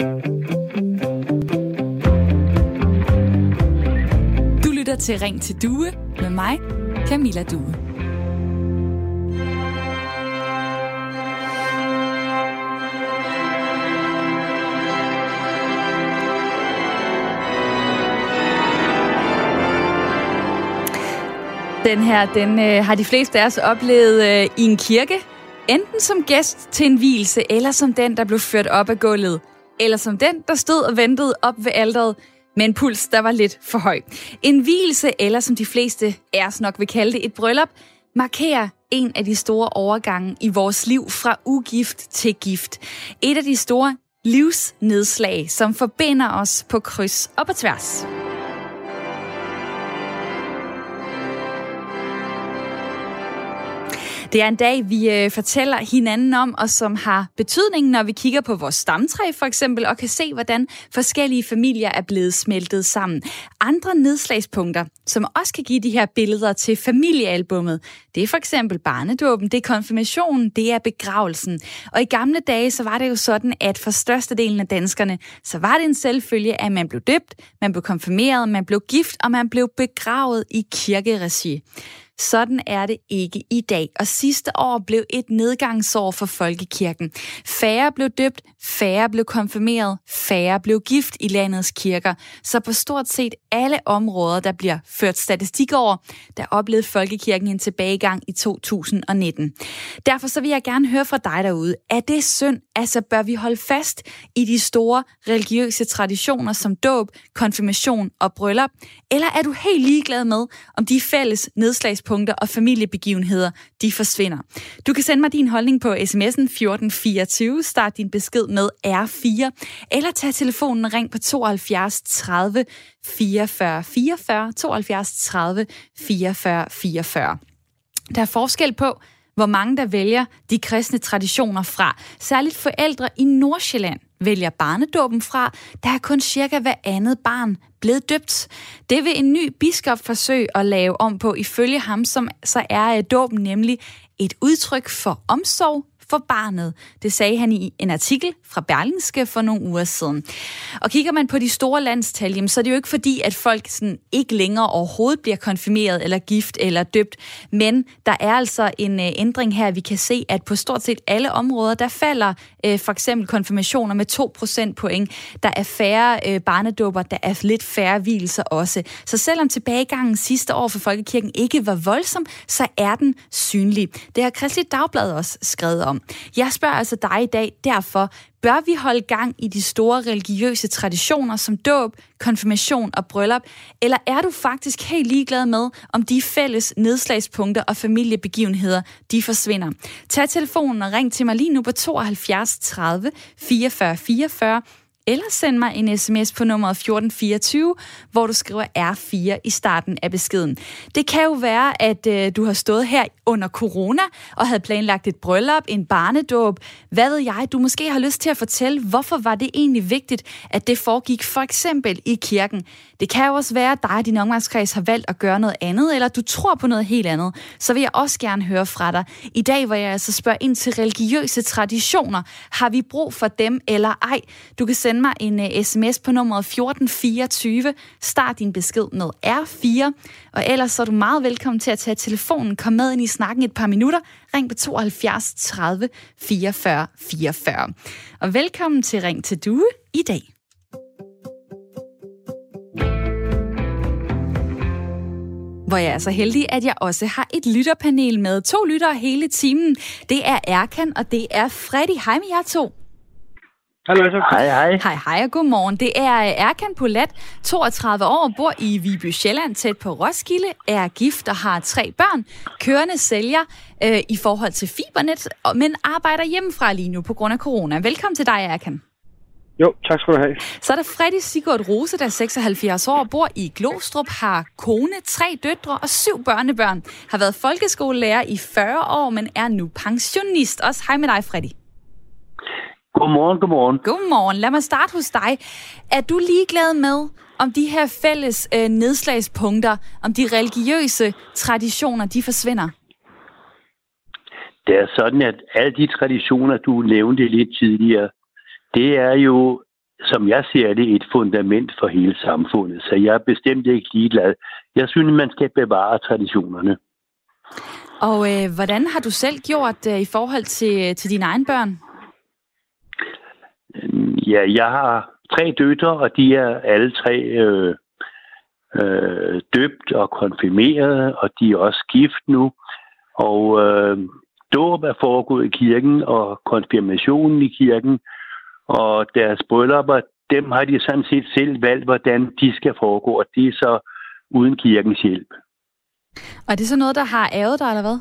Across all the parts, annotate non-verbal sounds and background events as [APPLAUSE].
Du lytter til Ring til Due med mig, Camilla Due. Den her, den øh, har de fleste af os oplevet øh, i en kirke. Enten som gæst til en hvilse, eller som den, der blev ført op af gulvet. Eller som den, der stod og ventede op ved alderet med en puls, der var lidt for høj. En hvilelse, eller som de fleste af os nok vil kalde det, et bryllup, markerer en af de store overgange i vores liv fra ugift til gift. Et af de store livsnedslag, som forbinder os på kryds og på tværs. Det er en dag, vi øh, fortæller hinanden om, og som har betydning, når vi kigger på vores stamtræ for eksempel, og kan se, hvordan forskellige familier er blevet smeltet sammen. Andre nedslagspunkter, som også kan give de her billeder til familiealbummet, det er for eksempel barnedåben, det er konfirmationen, det er begravelsen. Og i gamle dage, så var det jo sådan, at for størstedelen af danskerne, så var det en selvfølge, at man blev døbt, man blev konfirmeret, man blev gift, og man blev begravet i kirkeregi. Sådan er det ikke i dag, og sidste år blev et nedgangsår for folkekirken. Færre blev døbt, færre blev konfirmeret, færre blev gift i landets kirker. Så på stort set alle områder, der bliver ført statistik over, der oplevede folkekirken en tilbagegang i 2019. Derfor så vil jeg gerne høre fra dig derude. Er det synd? Altså bør vi holde fast i de store religiøse traditioner som dåb, konfirmation og bryllup? Eller er du helt ligeglad med, om de fælles nedslags tidspunkter og familiebegivenheder, de forsvinder. Du kan sende mig din holdning på sms'en 1424, start din besked med R4, eller tag telefonen og ring på 72 30 44 44, 72 30 44 44. Der er forskel på, hvor mange der vælger de kristne traditioner fra. Særligt forældre i Nordsjælland vælger barnedåben fra, der er kun cirka hver andet barn blevet døbt. Det vil en ny biskop forsøge at lave om på. Ifølge ham som, så er dåben nemlig et udtryk for omsorg, for barnet. Det sagde han i en artikel fra Berlingske for nogle uger siden. Og kigger man på de store landstal, jamen, så er det jo ikke fordi, at folk sådan ikke længere overhovedet bliver konfirmeret eller gift eller døbt, men der er altså en øh, ændring her. Vi kan se, at på stort set alle områder, der falder øh, for eksempel konfirmationer med 2% point. Der er færre øh, barnedåber, der er lidt færre hvilelser også. Så selvom tilbagegangen sidste år for Folkekirken ikke var voldsom, så er den synlig. Det har Kristelig Dagblad også skrevet om. Jeg spørger altså dig i dag derfor, bør vi holde gang i de store religiøse traditioner som dåb, konfirmation og bryllup, eller er du faktisk helt ligeglad med, om de fælles nedslagspunkter og familiebegivenheder, de forsvinder? Tag telefonen og ring til mig lige nu på 72 30 44 44, eller send mig en sms på nummeret 1424, hvor du skriver R4 i starten af beskeden. Det kan jo være, at øh, du har stået her under corona og havde planlagt et bryllup, en barnedåb. Hvad ved jeg? Du måske har lyst til at fortælle, hvorfor var det egentlig vigtigt, at det foregik for eksempel i kirken. Det kan jo også være, at dig og din omgangskreds har valgt at gøre noget andet, eller du tror på noget helt andet. Så vil jeg også gerne høre fra dig. I dag, hvor jeg altså spørger ind til religiøse traditioner, har vi brug for dem eller ej? Du kan sende mig en øh, uh, sms på nummeret 1424. Start din besked med R4. Og ellers så er du meget velkommen til at tage telefonen. Kom med ind i snakken et par minutter. Ring på 72 30 44 44. Og velkommen til Ring til Due i dag. Hvor jeg er så heldig, at jeg også har et lytterpanel med to lyttere hele timen. Det er Erkan, og det er Freddy. Hej med jer to. Hallo, så. Hej, hej. Hej, hej og godmorgen. Det er Erkan Polat, 32 år, bor i Viby Sjælland, tæt på Roskilde, er gift og har tre børn, kørende sælger øh, i forhold til Fibernet, men arbejder hjemmefra lige nu på grund af corona. Velkommen til dig, Erkan. Jo, tak skal du have. Så er der Freddy Sigurd Rose, der er 76 år, bor i Glostrup, har kone, tre døtre og syv børnebørn. Har været folkeskolelærer i 40 år, men er nu pensionist. Også hej med dig, Freddy. Godmorgen, godmorgen. Godmorgen. Lad mig starte hos dig. Er du ligeglad med, om de her fælles øh, nedslagspunkter, om de religiøse traditioner, de forsvinder? Det er sådan, at alle de traditioner, du nævnte lidt tidligere, det er jo som jeg ser det, et fundament for hele samfundet. Så jeg er bestemt ikke ligeglad. Jeg synes, man skal bevare traditionerne. Og øh, hvordan har du selv gjort øh, i forhold til, til dine egne børn? Ja, jeg har tre døtre, og de er alle tre øh, øh, døbt og konfirmeret, og de er også gift nu. Og øh, dåb er foregået i kirken, og konfirmationen i kirken, og deres bryllupper, dem har de sådan set selv valgt, hvordan de skal foregå, og det er så uden kirkens hjælp. Og er det så noget, der har ævet dig, eller hvad?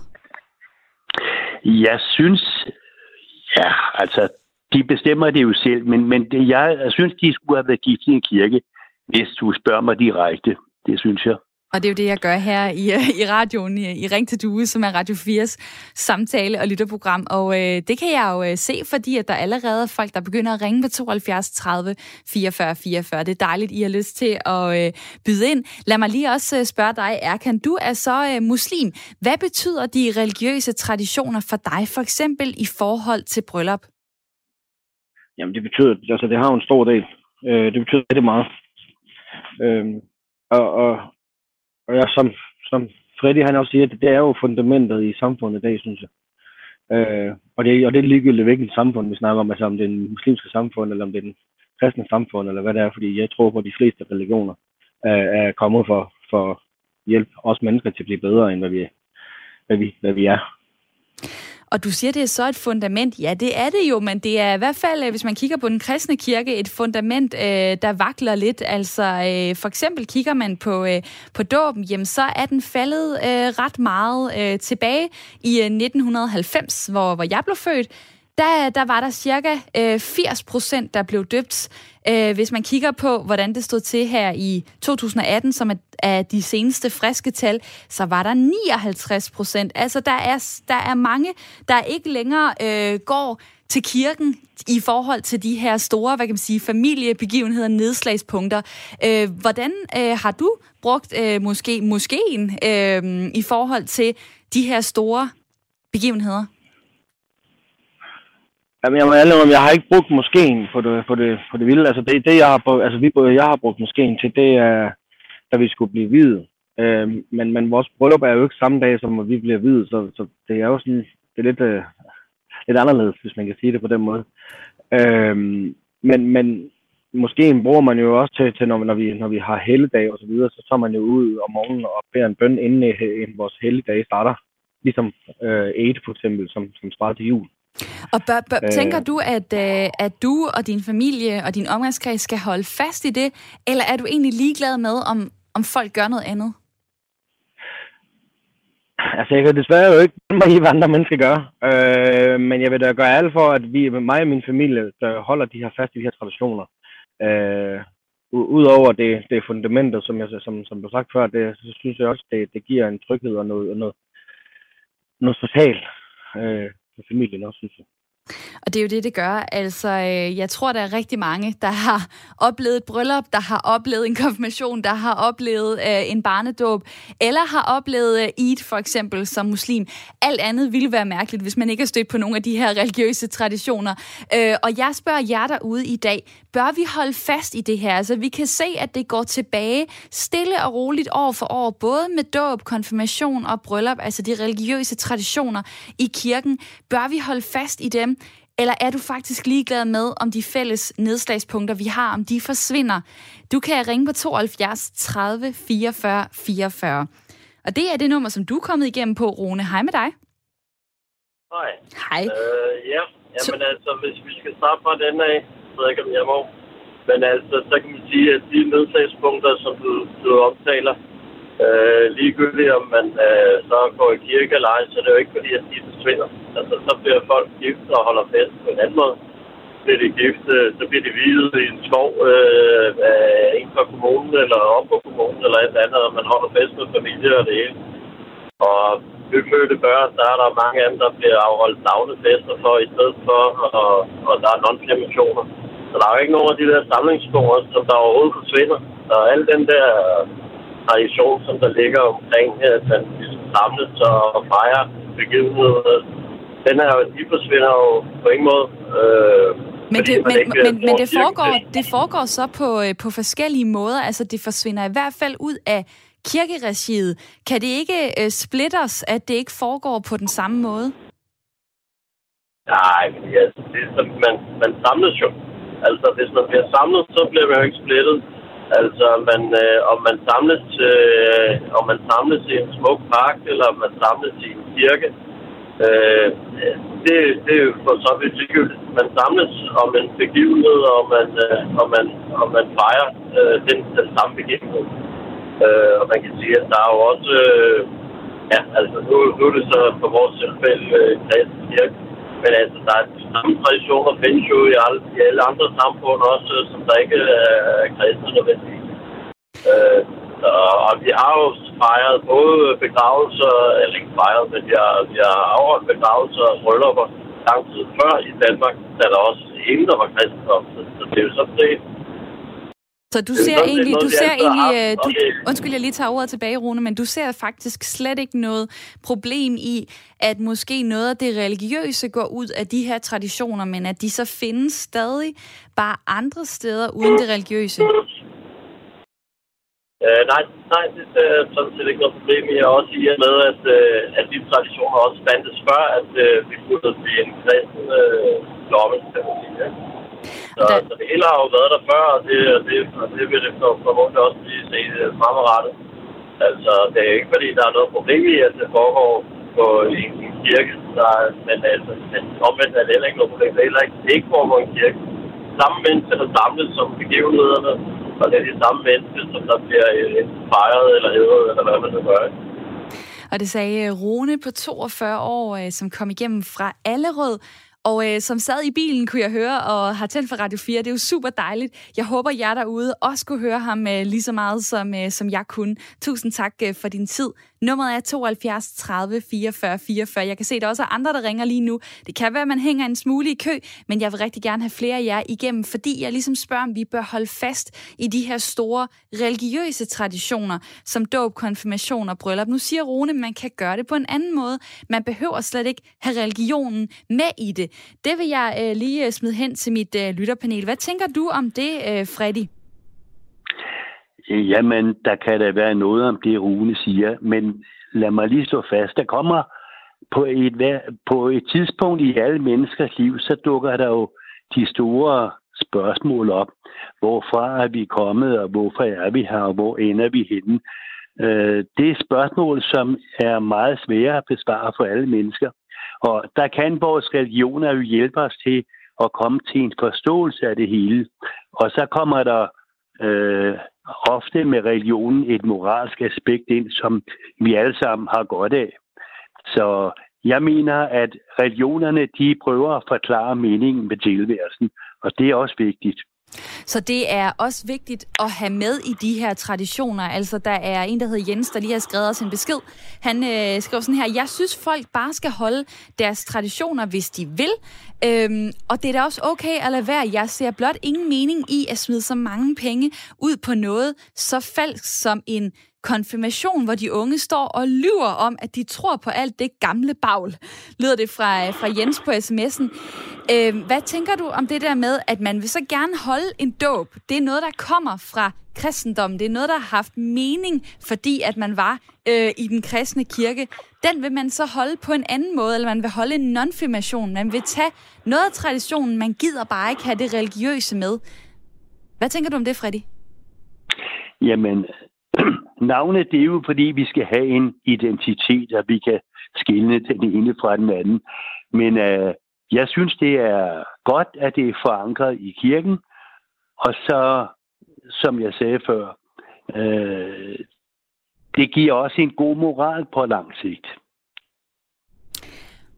Jeg synes, ja, altså, de bestemmer det jo selv, men, men det, jeg, jeg synes, de skulle have været gift i en kirke, hvis du spørger mig direkte. Det synes jeg. Og det er jo det, jeg gør her i, [LAUGHS] i radioen i, i Ring til Due, som er Radio 4's samtale- og lytterprogram. Og øh, det kan jeg jo øh, se, fordi at der allerede er folk, der begynder at ringe på 72 30 44 44. Det er dejligt, I har lyst til at øh, byde ind. Lad mig lige også øh, spørge dig, Erkan. Du er så øh, muslim. Hvad betyder de religiøse traditioner for dig, for eksempel i forhold til bryllup? Jamen, det betyder, altså det har jo en stor del. Øh, det betyder rigtig meget. Øh, og, og, og jeg, som, som Freddy han også siger, det, det er jo fundamentet i samfundet i dag, synes jeg. Øh, og, det, og det er ligegyldigt, hvilket samfund vi snakker om, altså om det er den muslimske samfund, eller om det er den kristne samfund, eller hvad det er, fordi jeg tror på, at de fleste religioner øh, er kommet for, for hjælp os mennesker til at blive bedre, end hvad vi, hvad vi, hvad vi er. Og du siger, det er så et fundament. Ja, det er det jo, men det er i hvert fald, øh, hvis man kigger på den kristne kirke, et fundament, øh, der vakler lidt. Altså, øh, for eksempel kigger man på, øh, på dåben, jamen så er den faldet øh, ret meget øh, tilbage i øh, 1990, hvor, hvor jeg blev født der, der var der cirka øh, 80 procent, der blev døbt. Øh, hvis man kigger på, hvordan det stod til her i 2018, som er, er de seneste friske tal, så var der 59 procent. Altså, der er, der er mange, der ikke længere øh, går til kirken i forhold til de her store, hvad kan man sige, familiebegivenheder, nedslagspunkter. Øh, hvordan øh, har du brugt øh, måske moskeen øh, i forhold til de her store begivenheder? Jamen, jeg må om, jeg har ikke brugt moskeen på det, på det, på det vilde. Altså, det, det jeg, har, altså, vi, jeg har brugt moskeen til, det er, da vi skulle blive videt. Øh, men, men vores bryllup er jo ikke samme dag, som vi bliver videt, så, så det er jo sådan, det er lidt, øh, lidt anderledes, hvis man kan sige det på den måde. Øh, men, men måske bruger man jo også til, til når, når, vi, når vi har helligdag og så videre, så tager man jo ud om morgenen og beder en bøn, inden, øh, inden vores helligdag starter. Ligesom øh, 8 for eksempel, som, som starter til jul. Og bør, bør, øh, tænker du, at, øh, at du og din familie og din omgangskreds skal holde fast i det, eller er du egentlig ligeglad med, om, om folk gør noget andet? Altså, jeg kan desværre jo ikke [LAUGHS] mig i, hvad andre mennesker gør. Øh, men jeg vil da gøre alt for, at vi, mig og min familie, der holder de her fast i de her traditioner. Øh, Udover det, det fundamentet, som jeg som, som du sagt før, det, så synes jeg også, det, det giver en tryghed og noget, noget, noget socialt. Øh, for familien også, synes jeg. Og det er jo det, det gør. Altså, øh, jeg tror, der er rigtig mange, der har [LAUGHS] oplevet et bryllup, der har oplevet en konfirmation, der har oplevet øh, en barnedåb, eller har oplevet øh, Eid for eksempel som muslim. Alt andet ville være mærkeligt, hvis man ikke har stødt på nogle af de her religiøse traditioner. Øh, og jeg spørger jer derude i dag, bør vi holde fast i det her? Altså, vi kan se, at det går tilbage stille og roligt år for år, både med dåb, konfirmation og bryllup, altså de religiøse traditioner i kirken. Bør vi holde fast i dem? Eller er du faktisk ligeglad med, om de fælles nedslagspunkter, vi har, om de forsvinder? Du kan ringe på 72 30 44 44. Og det er det nummer, som du er kommet igennem på, Rune. Hej med dig. Hej. Hej. Øh, ja, jamen altså, hvis vi skal starte fra den af, så jeg ikke, om jeg må. Men altså, så kan man sige, at de nedslagspunkter, som du, du omtaler, Øh, ligegyldigt om man øh, så går i kirke eller ej, så er det jo ikke fordi, at de forsvinder. Altså, så bliver folk gift og holder fest på en anden måde. Bliver de gift, øh, så bliver de hvilet i en skov øh, af en fra kommunen eller op på kommunen eller et eller andet, og man holder fest med familie og det hele. Og nyfødte børn, der er der mange af dem, der bliver afholdt navnefester for i stedet for, og, og der er non-firmationer. Så der er jo ikke nogen af de der samlingsstore, som der overhovedet forsvinder. Og alle den der tradition, som der ligger omkring, at man ligesom samles og fejrer begivenheder. Den er jo, de forsvinder jo på ingen måde. Øh, Men det, men, men, men det, foregår, det foregår så på, øh, på forskellige måder. Altså, det forsvinder i hvert fald ud af kirkeregiet. Kan det ikke uh, splitters, at det ikke foregår på den samme måde? Nej, altså, det er som, man, man samles jo. Altså, hvis man bliver samlet, så bliver man jo ikke splittet. Altså, man, øh, om man samles, øh, om man samles i en smuk park, eller om man samles i en kirke, øh, det, det er jo for så vidt ligegyldigt. Man samles om en begivenhed, og man, øh, og man, og man fejrer øh, den, den samme begivenhed. Øh, og man kan sige, at der er jo også... Øh, ja, altså nu, nu er det så på vores tilfælde øh, kristen kirke. Men altså, der er de samme traditioner findes jo i alle, i alle andre samfund også, som der ikke er kristne nødvendigvis. Øh, og, og vi har jo fejret både begravelser, eller ikke fejret, men vi har, vi har afholdt begravelser og bryllupper lang tid før i Danmark, da der også inden der var kristendom. Så, så det er jo sådan set så du ser noget, egentlig, du ser egentlig, øh, du, undskyld, jeg lige tager ordet tilbage, Rune, men du ser faktisk slet ikke noget problem i, at måske noget af det religiøse går ud af de her traditioner, men at de så findes stadig bare andre steder uden det religiøse? Uh, nej, nej, det er sådan set ikke noget problem. Jeg også i med, at, uh, at de traditioner også fandtes før, at uh, vi kunne blive en kristen uh, lomme, kan man sige. Ja. Så, da... så det hele har jo været der før, og det, og det, og det vil det formodentlig også blive set fremadrettet. Altså, det er ikke fordi, der er noget problem i, at det foregår på en, en kirke, der, men, altså, men omvendt er det heller ikke noget problem. Det er heller ikke, det ikke foregår en kirke. Samme mennesker, der samles som begivenhederne, og det er de samme mennesker, som der bliver fejret eller hædret, eller hvad man nu gør. Og det sagde Rune på 42 år, øh, som kom igennem fra Allerød, og øh, som sad i bilen, kunne jeg høre, og har tændt for Radio 4. Det er jo super dejligt. Jeg håber, jer derude også kunne høre ham øh, lige så meget, som, øh, som jeg kunne. Tusind tak øh, for din tid. Nummeret er 72 30 44 44. Jeg kan se, at der også er andre, der ringer lige nu. Det kan være, at man hænger en smule i kø, men jeg vil rigtig gerne have flere af jer igennem, fordi jeg ligesom spørger, om vi bør holde fast i de her store religiøse traditioner, som dåb, konfirmation og bryllup. Nu siger Rune, at man kan gøre det på en anden måde. Man behøver slet ikke have religionen med i det. Det vil jeg øh, lige øh, smide hen til mit øh, lytterpanel. Hvad tænker du om det, øh, Freddy? Øh, jamen, der kan da være noget om det, Rune siger, men lad mig lige slå fast, der kommer på et, på et tidspunkt i alle menneskers liv, så dukker der jo de store spørgsmål op. Hvorfra er vi kommet, og hvorfor er vi her, og hvor ender vi henne? Øh, det er spørgsmål, som er meget svære at besvare for alle mennesker. Og der kan vores religioner jo hjælpe os til at komme til en forståelse af det hele. Og så kommer der øh, ofte med religionen et moralsk aspekt ind, som vi alle sammen har godt af. Så jeg mener, at religionerne de prøver at forklare meningen med tilværelsen, og det er også vigtigt. Så det er også vigtigt at have med i de her traditioner. Altså, der er en, der hedder Jens, der lige har skrevet os en besked. Han øh, skriver sådan her, jeg synes, folk bare skal holde deres traditioner, hvis de vil. Øhm, og det er da også okay at lade være. Jeg ser blot ingen mening i at smide så mange penge ud på noget så falsk som en konfirmation, hvor de unge står og lyver om, at de tror på alt det gamle bagl, lyder det fra, fra Jens på sms'en. Øh, hvad tænker du om det der med, at man vil så gerne holde en dåb? Det er noget, der kommer fra kristendommen. Det er noget, der har haft mening, fordi at man var øh, i den kristne kirke. Den vil man så holde på en anden måde, eller man vil holde en nonfirmation. Man vil tage noget af traditionen, man gider bare ikke have det religiøse med. Hvad tænker du om det, Freddy? Jamen, [CLEARS THROAT] Navne, det er jo, fordi vi skal have en identitet, og vi kan skille den ene fra den anden. Men øh, jeg synes, det er godt, at det er forankret i kirken, og så, som jeg sagde før, øh, det giver også en god moral på lang sigt.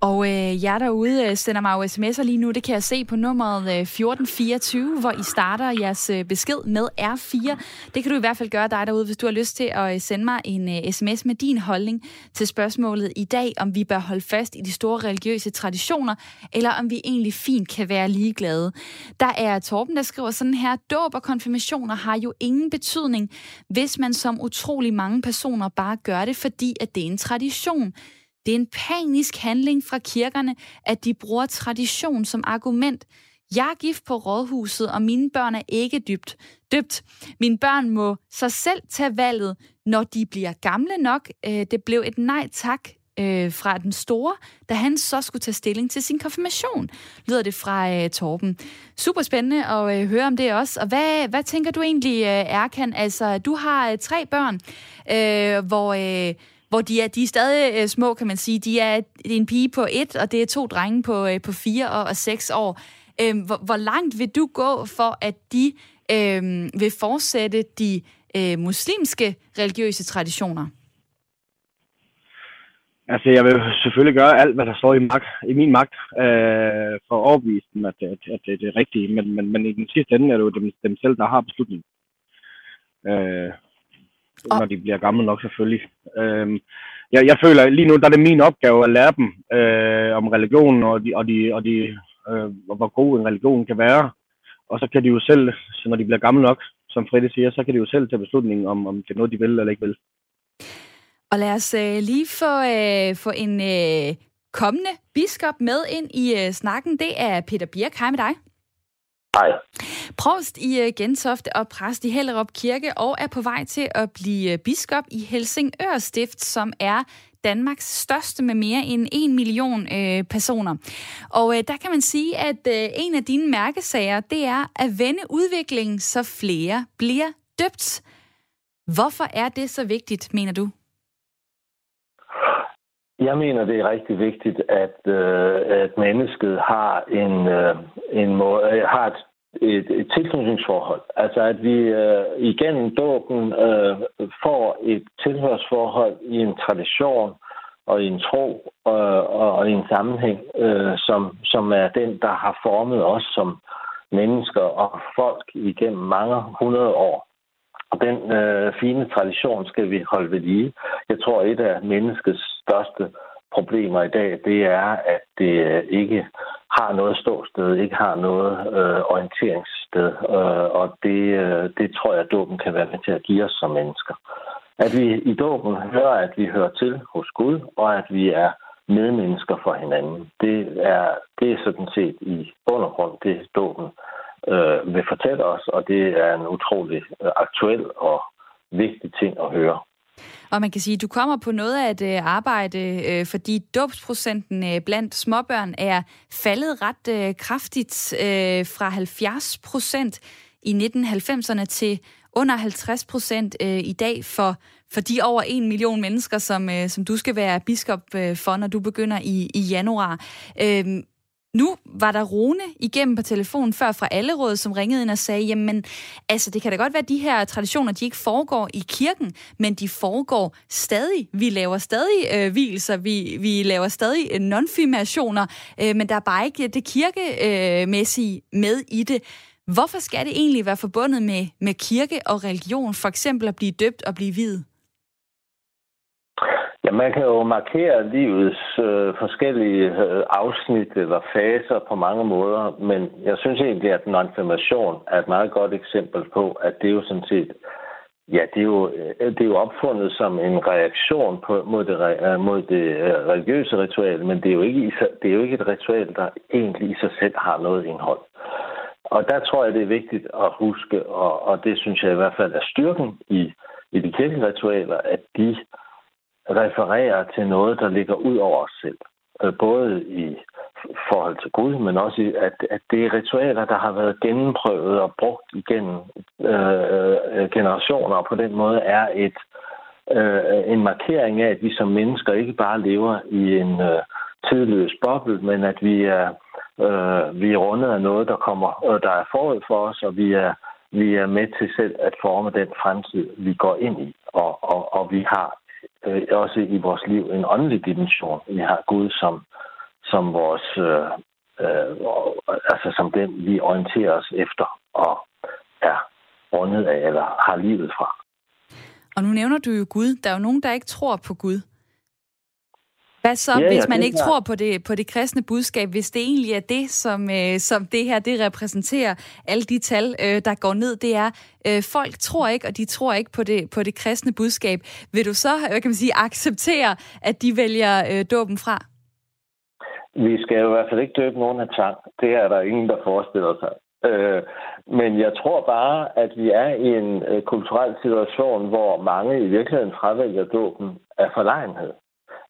Og øh, jer derude øh, sender mig jo sms'er lige nu, det kan jeg se på nummeret øh, 1424, hvor I starter jeres øh, besked med R4. Det kan du i hvert fald gøre dig derude, hvis du har lyst til at øh, sende mig en øh, sms med din holdning til spørgsmålet i dag, om vi bør holde fast i de store religiøse traditioner, eller om vi egentlig fint kan være ligeglade. Der er Torben, der skriver sådan her, dåb og konfirmationer har jo ingen betydning, hvis man som utrolig mange personer bare gør det, fordi at det er en tradition. Det er en panisk handling fra kirkerne, at de bruger tradition som argument. Jeg er gift på rådhuset, og mine børn er ikke dybt døbt. Mine børn må så selv tage valget, når de bliver gamle nok. Øh, det blev et nej tak øh, fra den store, da han så skulle tage stilling til sin konfirmation, lyder det fra øh, Torben. Super spændende at øh, høre om det også. Og hvad, hvad tænker du egentlig, øh, Erkan? Altså, du har øh, tre børn, øh, hvor... Øh, hvor de er, de er stadig øh, små, kan man sige. De er, det er en pige på et, og det er to drenge på, øh, på fire og, og seks år. Øh, hvor, hvor langt vil du gå for, at de øh, vil fortsætte de øh, muslimske religiøse traditioner? Altså, jeg vil selvfølgelig gøre alt, hvad der står i, magt, i min magt, øh, for at overbevise dem, at, at, at det er det rigtige. Men, men, men i den sidste ende er det jo dem, dem selv, der har beslutningen. Øh, når de bliver gamle nok, selvfølgelig. Øh, jeg, jeg føler, lige nu, der er det min opgave at lære dem øh, om religion, og, de, og, de, og de, øh, hvor god en religion kan være. Og så kan de jo selv, så når de bliver gamle nok, som Fredrik siger, så kan de jo selv tage beslutningen om, om det er noget, de vil eller ikke vil. Og lad os øh, lige få, øh, få en øh, kommende biskop med ind i øh, snakken. Det er Peter Birk. Hej med dig. Hej. Provst i øh, Gentofte og præst i Hellerup Kirke og er på vej til at blive øh, biskop i Helsingør Stift, som er Danmarks største med mere end en million øh, personer. Og øh, der kan man sige, at øh, en af dine mærkesager, det er at vende udviklingen, så flere bliver døbt. Hvorfor er det så vigtigt, mener du? Jeg mener, det er rigtig vigtigt, at, øh, at mennesket har en, øh, en måde, øh, har et, et, et tilknytningsforhold. Altså at vi øh, igennem dåben øh, får et tilhørsforhold i en tradition og i en tro øh, og, og i en sammenhæng, øh, som, som er den, der har formet os som mennesker og folk igennem mange hundrede år. Og den øh, fine tradition skal vi holde ved lige. Jeg tror, et af menneskets største problemer i dag, det er, at det øh, ikke har noget ståsted, ikke har noget øh, orienteringssted. Øh, og det, øh, det tror jeg, at dåben kan være med til at give os som mennesker. At vi i dåben hører, at vi hører til hos Gud, og at vi er medmennesker for hinanden. Det er, det er sådan set i undergrund, det dåben øh, vil fortælle os, og det er en utrolig øh, aktuel og vigtig ting at høre. Og man kan sige, at du kommer på noget af et øh, arbejde, øh, fordi dåbsprocenten øh, blandt småbørn er faldet ret kraftigt fra 70 procent i 1990'erne til under 50 procent i dag for, for de over en million mennesker, som, som du skal være biskop for, når du begynder i, i januar. Øhm, nu var der Rune igennem på telefonen før fra Allerød, som ringede ind og sagde, jamen, altså det kan da godt være, at de her traditioner, de ikke foregår i kirken, men de foregår stadig. Vi laver stadig øh, hvilser, vi, vi laver stadig øh, nonfirmationer, øh, men der er bare ikke det kirkemæssige øh, med i det. Hvorfor skal det egentlig være forbundet med, med kirke og religion, for eksempel at blive døbt og blive videt? Ja, man kan jo markere livets øh, forskellige øh, afsnit eller faser på mange måder, men jeg synes egentlig, at konfirmation er et meget godt eksempel på, at det er jo sådan set, ja, det er jo, øh, det er jo opfundet som en reaktion på, mod, det, øh, mod det øh, religiøse ritual, men det er, jo ikke, det er jo ikke et ritual, der egentlig i sig selv har noget indhold. Og der tror jeg, det er vigtigt at huske, og, og det synes jeg i hvert fald er styrken i, i de kirkelige ritualer, at de refererer til noget, der ligger ud over os selv. Øh, både i forhold til Gud, men også i, at, at det er ritualer, der har været gennemprøvet og brugt igennem øh, generationer, og på den måde er et øh, en markering af, at vi som mennesker ikke bare lever i en øh, tidløs boble, men at vi er, øh, vi er rundet af noget, der kommer, øh, der er forud for os, og vi er, vi er med til selv at forme den fremtid, vi går ind i. Og, og, og vi har øh, også i vores liv en åndelig dimension. Vi har Gud som, som vores, øh, øh, altså som den, vi orienterer os efter og er rundet af, eller har livet fra. Og nu nævner du jo Gud. Der er jo nogen, der ikke tror på Gud. Hvad så, ja, hvis man ikke er. tror på det, på det kristne budskab, hvis det egentlig er det, som, øh, som det her det repræsenterer, alle de tal, øh, der går ned, det er, øh, folk tror ikke, og de tror ikke på det, på det kristne budskab. Vil du så, hvad kan man sige, acceptere, at de vælger øh, dåben fra? vi skal jo i hvert fald ikke døbe nogen af tvang. Det er der ingen, der forestiller sig. Øh, men jeg tror bare, at vi er i en øh, kulturel situation, hvor mange i virkeligheden fravælger dåben af forlegenhed.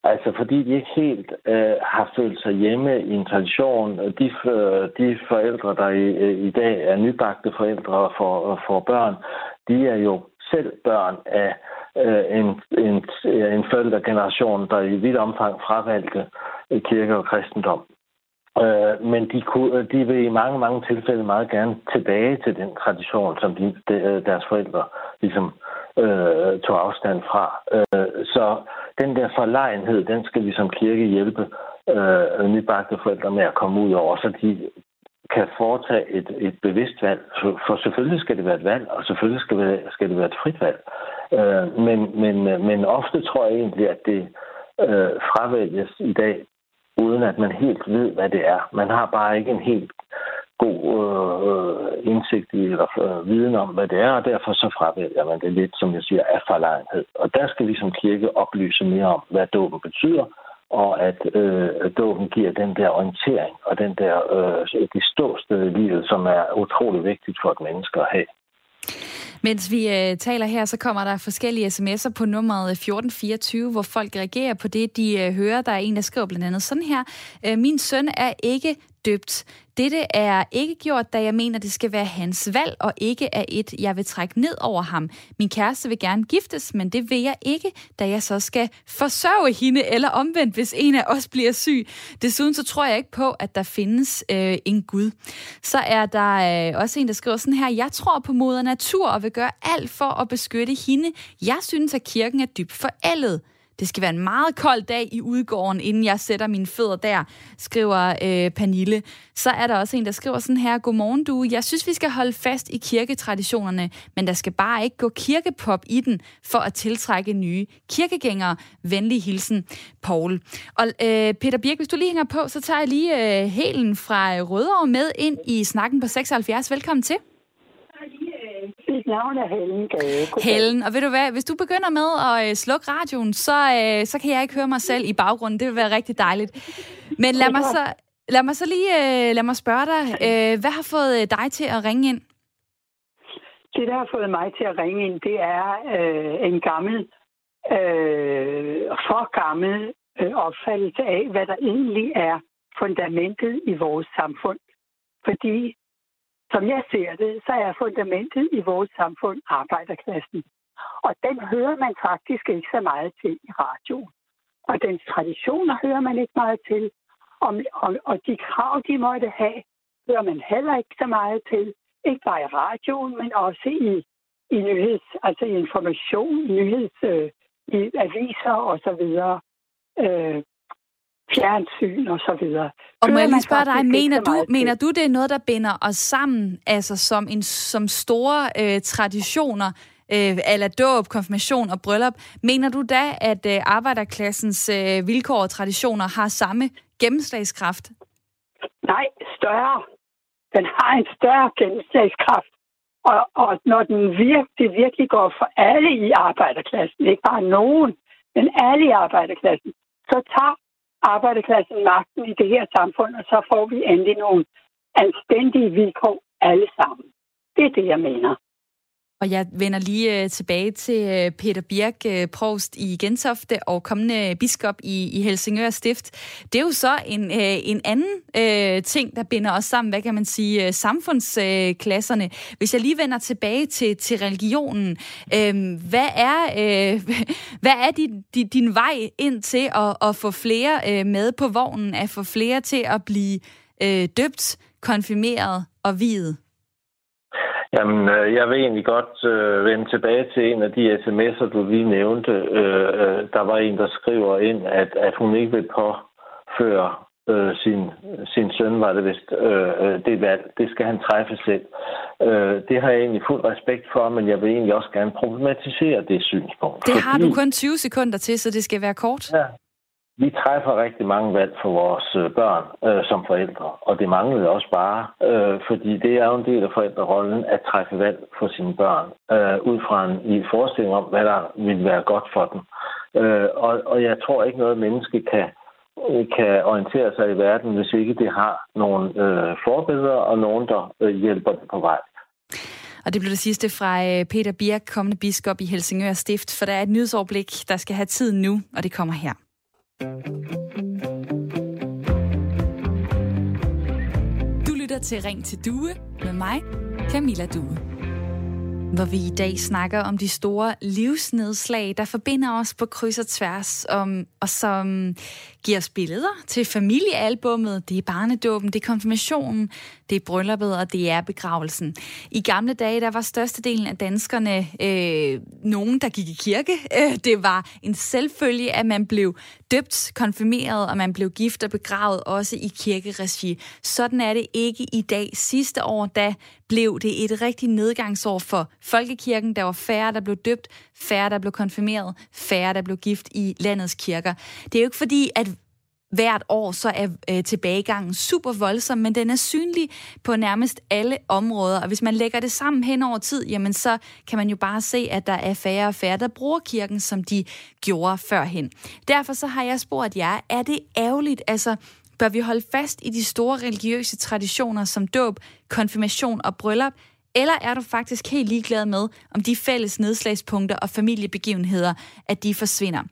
Altså fordi de ikke helt øh, har følt sig hjemme i en tradition. De, øh, de forældre, der i, øh, i dag er nybagte forældre for, for børn, de er jo selv børn af øh, en, en, øh, en forældregeneration, der i vidt omfang fravalgte øh, kirke og kristendom. Øh, men de, kunne, øh, de vil i mange, mange tilfælde meget gerne tilbage til den tradition, som de, de, deres forældre ligesom øh, øh, tog afstand fra. Øh, så den der forlegenhed, den skal vi som kirke hjælpe øh, nybagte forældre med at komme ud over, så de kan foretage et, et bevidst valg. For selvfølgelig skal det være et valg, og selvfølgelig skal det, skal det være et frit valg. Øh, men, men, men ofte tror jeg egentlig, at det øh, fravælges i dag, uden at man helt ved, hvad det er. Man har bare ikke en helt god øh, indsigt i eller øh, viden om, hvad det er, og derfor så fravælger man det lidt, som jeg siger, af forlegenhed. Og der skal vi som kirke oplyse mere om, hvad dåben betyder, og at øh, dåben giver den der orientering og den der øh, det ståsted i livet, som er utrolig vigtigt for et menneske at have. Mens vi øh, taler her, så kommer der forskellige sms'er på nummeret 1424, hvor folk reagerer på det, de øh, hører. Der er en, der skriver blandt andet sådan her. Øh, Min søn er ikke døbt. Dette er ikke gjort, da jeg mener, det skal være hans valg, og ikke er et, jeg vil trække ned over ham. Min kæreste vil gerne giftes, men det vil jeg ikke, da jeg så skal forsørge hende, eller omvendt, hvis en af os bliver syg. Desuden så tror jeg ikke på, at der findes øh, en Gud. Så er der øh, også en, der skriver sådan her, jeg tror på moder natur og vil gøre alt for at beskytte hende. Jeg synes, at kirken er dybt forældet. Det skal være en meget kold dag i udgården, inden jeg sætter mine fødder der, skriver øh, Pernille. Så er der også en, der skriver sådan her, Godmorgen du, jeg synes, vi skal holde fast i kirketraditionerne, men der skal bare ikke gå kirkepop i den, for at tiltrække nye kirkegængere. Venlig hilsen, Paul. Og øh, Peter Birk, hvis du lige hænger på, så tager jeg lige øh, helen fra Rødovre med ind i snakken på 76. Velkommen til. Mit navn er Helen Gade. Helen, og ved du hvad, hvis du begynder med at øh, slukke radioen, så, øh, så kan jeg ikke høre mig selv i baggrunden. Det vil være rigtig dejligt. Men lad mig så, lad mig så lige øh, lad mig spørge dig, hvad har fået dig til at ringe ind? Det, der har fået mig til at ringe ind, det er øh, en gammel, øh, for gammel øh, opfattelse af, hvad der egentlig er fundamentet i vores samfund. Fordi som jeg ser det, så er fundamentet i vores samfund arbejderklassen. Og den hører man faktisk ikke så meget til i radio. Og dens traditioner hører man ikke meget til. Og, og, og de krav, de måtte have, hører man heller ikke så meget til. Ikke bare i radioen, men også i, i nyheds, altså i information, nyheds, øh, i aviser og så videre. Øh, fjernsyn og så videre. Og må jeg lige spørge dig, mener du, mener du, det er noget, der binder os sammen, altså som, en, som store øh, traditioner, øh, eller dåb, konfirmation og bryllup. Mener du da, at øh, arbejderklassens øh, vilkår og traditioner har samme gennemslagskraft? Nej, større. Den har en større gennemslagskraft. Og, og når den virkelig, virkelig går for alle i arbejderklassen, ikke bare nogen, men alle i arbejderklassen, så tager arbejderklassen magten i det her samfund, og så får vi endelig nogle anstændige vilkår alle sammen. Det er det, jeg mener. Og jeg vender lige øh, tilbage til øh, Peter Birk, øh, provst i Gentofte og kommende øh, biskop i, i Helsingør Stift. Det er jo så en, øh, en anden øh, ting, der binder os sammen, hvad kan man sige, øh, samfundsklasserne. Øh, Hvis jeg lige vender tilbage til, til religionen, øh, hvad er, øh, [LAUGHS] hvad er din, din, din vej ind til at, at få flere øh, med på vognen, at få flere til at blive øh, døbt, konfirmeret og videt? Jamen, øh, jeg vil egentlig godt øh, vende tilbage til en af de sms'er, du lige nævnte. Øh, øh, der var en, der skriver ind, at, at hun ikke vil påføre øh, sin, sin søn, var det vist, øh, øh, det valg. Det skal han træffe selv. Øh, det har jeg egentlig fuld respekt for, men jeg vil egentlig også gerne problematisere det synspunkt. Det har du kun 20 sekunder til, så det skal være kort. Ja, vi træffer rigtig mange valg for vores øh, børn øh, som forældre, og det manglede også bare, øh, fordi det er jo en del af forældrerollen at træffe valg for sine børn, øh, ud fra en i forestilling om, hvad der vil være godt for dem. Øh, og, og jeg tror ikke noget menneske kan øh, kan orientere sig i verden, hvis ikke det har nogle øh, forbedre og nogen, der øh, hjælper det på vej. Og det blev det sidste fra øh, Peter Birk, kommende biskop i Helsingør Stift, for der er et nyhedsoverblik, der skal have tid nu, og det kommer her. Du lytter til Ring til Due med mig, Camilla Due hvor vi i dag snakker om de store livsnedslag, der forbinder os på kryds og tværs, om, og som giver os billeder til familiealbummet, det er barnedåben, det er konfirmationen, det er brylluppet, og det er begravelsen. I gamle dage, der var størstedelen af danskerne øh, nogen, der gik i kirke. Øh, det var en selvfølge, at man blev døbt, konfirmeret, og man blev gift og begravet også i kirkeregi. Sådan er det ikke i dag. Sidste år, da blev det et rigtig nedgangsår for folkekirken. Der var færre, der blev døbt, færre, der blev konfirmeret, færre, der blev gift i landets kirker. Det er jo ikke fordi, at hvert år, så er øh, tilbagegangen super voldsom, men den er synlig på nærmest alle områder. Og hvis man lægger det sammen hen over tid, jamen så kan man jo bare se, at der er færre og færre, der bruger kirken, som de gjorde førhen. Derfor så har jeg spurgt jer, er det ærgerligt, altså bør vi holde fast i de store religiøse traditioner som dåb, konfirmation og bryllup, eller er du faktisk helt ligeglad med, om de fælles nedslagspunkter og familiebegivenheder, at de forsvinder?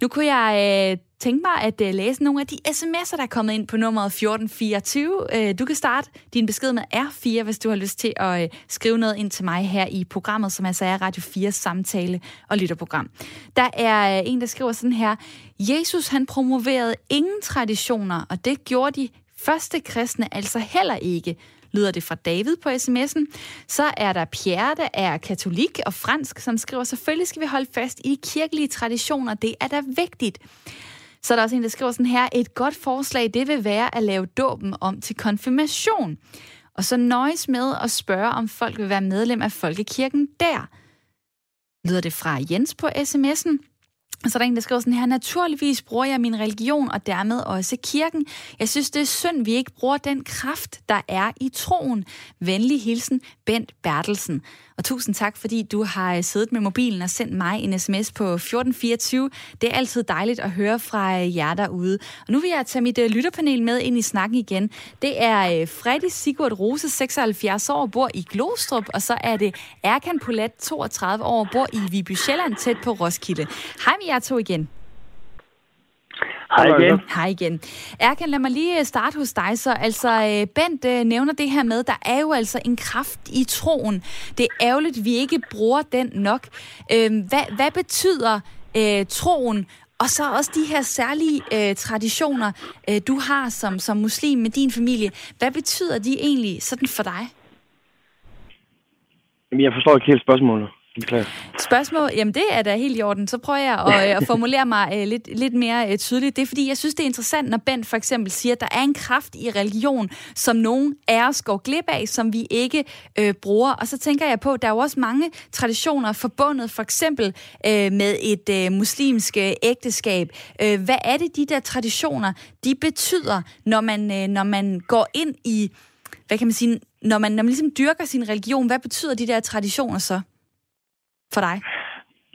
Nu kunne jeg øh, tænke mig at uh, læse nogle af de sms'er, der er kommet ind på nummeret 1424. Uh, øh, du kan starte din besked med R4, hvis du har lyst til at uh, skrive noget ind til mig her i programmet, som altså er Radio 4 samtale og lytterprogram. Der er uh, en, der skriver sådan her. Jesus han promoverede ingen traditioner, og det gjorde de første kristne altså heller ikke lyder det fra David på sms'en. Så er der Pierre, der er katolik og fransk, som skriver, selvfølgelig skal vi holde fast i de kirkelige traditioner. Det er da vigtigt. Så er der også en, der skriver sådan her, et godt forslag, det vil være at lave dåben om til konfirmation. Og så nøjes med at spørge, om folk vil være medlem af Folkekirken der. Lyder det fra Jens på sms'en. Så er der en, der skriver sådan her, naturligvis bruger jeg min religion og dermed også kirken. Jeg synes, det er synd, vi ikke bruger den kraft, der er i troen. Venlig hilsen, Bent Bertelsen. Og tusind tak, fordi du har øh, siddet med mobilen og sendt mig en sms på 1424. Det er altid dejligt at høre fra øh, jer derude. Og nu vil jeg tage mit øh, lytterpanel med ind i snakken igen. Det er Freddy Sigurd Rose, 76 år, bor i Glostrup, og så er det Erkan Polat, 32 år, bor i Viby Sjælland, tæt på Roskilde. Hej med jer to igen. Hej igen. Hej igen. Erkan, lad mig lige øh, starte hos dig så. Altså, øh, Bent øh, nævner det her med, der er jo altså en kraft i troen. Det er ærgerligt, at vi ikke bruger den nok. Hvad, hvad betyder øh, troen og så også de her særlige øh, traditioner, øh, du har som, som muslim med din familie. Hvad betyder de egentlig sådan for dig? Jamen, jeg forstår ikke helt spørgsmålet. Beklager. Spørgsmål, jamen det er da helt i orden. Så prøver jeg at, [LAUGHS] øh, at formulere mig uh, lidt, lidt mere uh, tydeligt. Det er fordi, jeg synes, det er interessant, når Ben for eksempel siger, at der er en kraft i religion, som nogen af os går glip af, som vi ikke uh, bruger. Og så tænker jeg på, at der er jo også mange traditioner forbundet for eksempel uh, med et uh, muslimsk uh, ægteskab. Uh, hvad er det, de der traditioner, de betyder, når man, uh, når man går ind i, hvad kan man sige, når man, når man ligesom dyrker sin religion, hvad betyder de der traditioner så? For dig?